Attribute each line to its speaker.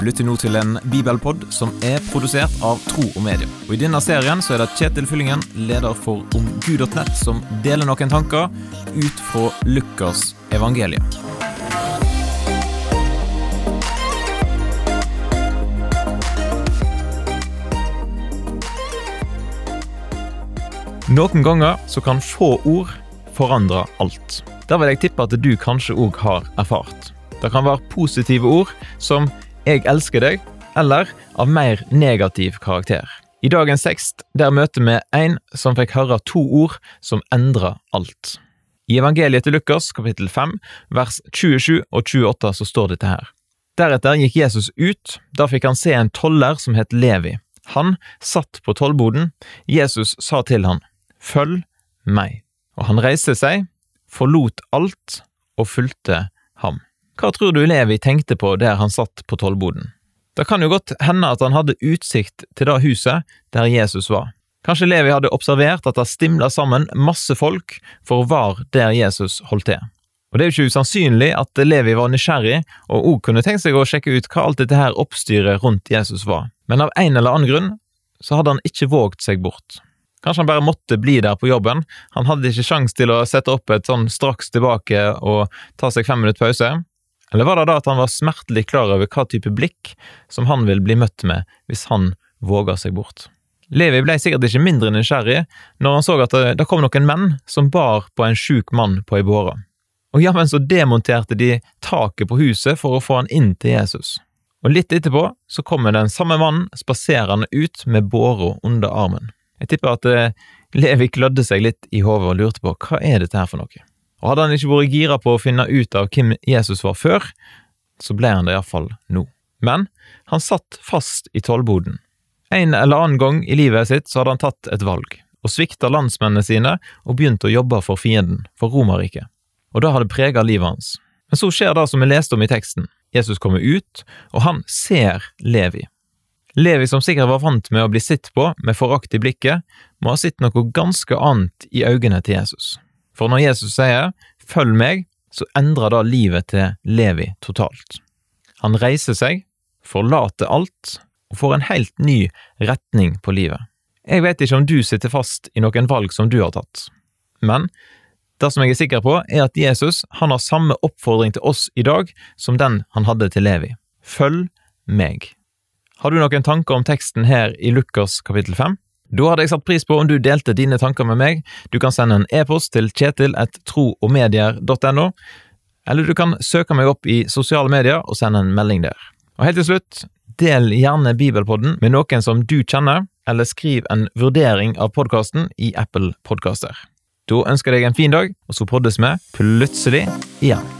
Speaker 1: Du lytter nå til en bibelpod som er produsert av Tro og Medie. Og I denne serien så er det Kjetil Fyllingen, leder for omgud.nett, som deler noen tanker ut fra Lukas evangelium. Noen ganger så kan få ord forandre alt. Der vil jeg tippe at du kanskje òg har erfart. Det kan være positive ord som 'jeg elsker deg', eller av mer negativ karakter. I dagens tekst der møter vi en som fikk høre to ord som endra alt. I evangeliet til Lukas kapittel 5 vers 27 og 28 så står dette her. Deretter gikk Jesus ut, da fikk han se en toller som het Levi. Han satt på tollboden. Jesus sa til han, Følg meg. Og han reiste seg, forlot alt og fulgte ham. Hva tror du Levi tenkte på der han satt på tollboden? Det kan jo godt hende at han hadde utsikt til det huset der Jesus var. Kanskje Levi hadde observert at det stimla sammen masse folk for å være der Jesus holdt til. Og Det er jo ikke usannsynlig at Levi var nysgjerrig og òg kunne tenkt seg å sjekke ut hva alt dette her oppstyret rundt Jesus var, men av en eller annen grunn så hadde han ikke våget seg bort. Kanskje han bare måtte bli der på jobben, han hadde ikke sjans til å sette opp et sånn straks tilbake og ta seg fem minutter pause, eller var det da at han var smertelig klar over hva type blikk som han vil bli møtt med hvis han våger seg bort? Levi ble sikkert ikke mindre nysgjerrig når han så at det, kom noen menn som bar på en sjuk mann på ei båre. Og jammen så demonterte de taket på huset for å få han inn til Jesus. Og litt etterpå så kommer den samme mannen spaserende ut med båra under armen. Jeg tipper at eh, Levi klødde seg litt i hodet og lurte på hva er dette her for noe. Og hadde han ikke vært gira på å finne ut av hvem Jesus var før, så ble han det iallfall nå. Men han satt fast i tollboden. En eller annen gang i livet sitt så hadde han tatt et valg, og svikta landsmennene sine og begynt å jobbe for fienden, for Romerriket. Og det hadde prega livet hans. Men så skjer det som vi leste om i teksten. Jesus kommer ut, og han ser Levi. Levi, som sikkert var vant med å bli sett på med forakt i blikket, må ha sett noe ganske annet i øynene til Jesus. For når Jesus sier følg meg, så endrer da livet til Levi totalt. Han reiser seg, forlater alt og får en helt ny retning på livet. Jeg vet ikke om du sitter fast i noen valg som du har tatt, men det som jeg er sikker på, er at Jesus han har samme oppfordring til oss i dag som den han hadde til Levi. Følg meg. Har du noen tanker om teksten her i Lukas kapittel 5? Da hadde jeg satt pris på om du delte dine tanker med meg. Du kan sende en e-post til kjetil.troogmedier.no, eller du kan søke meg opp i sosiale medier og sende en melding der. Og helt til slutt, del gjerne Bibelpodden med noen som du kjenner, eller skriv en vurdering av podkasten i Apple Podkaster. Da ønsker jeg deg en fin dag, og så poddes vi plutselig igjen.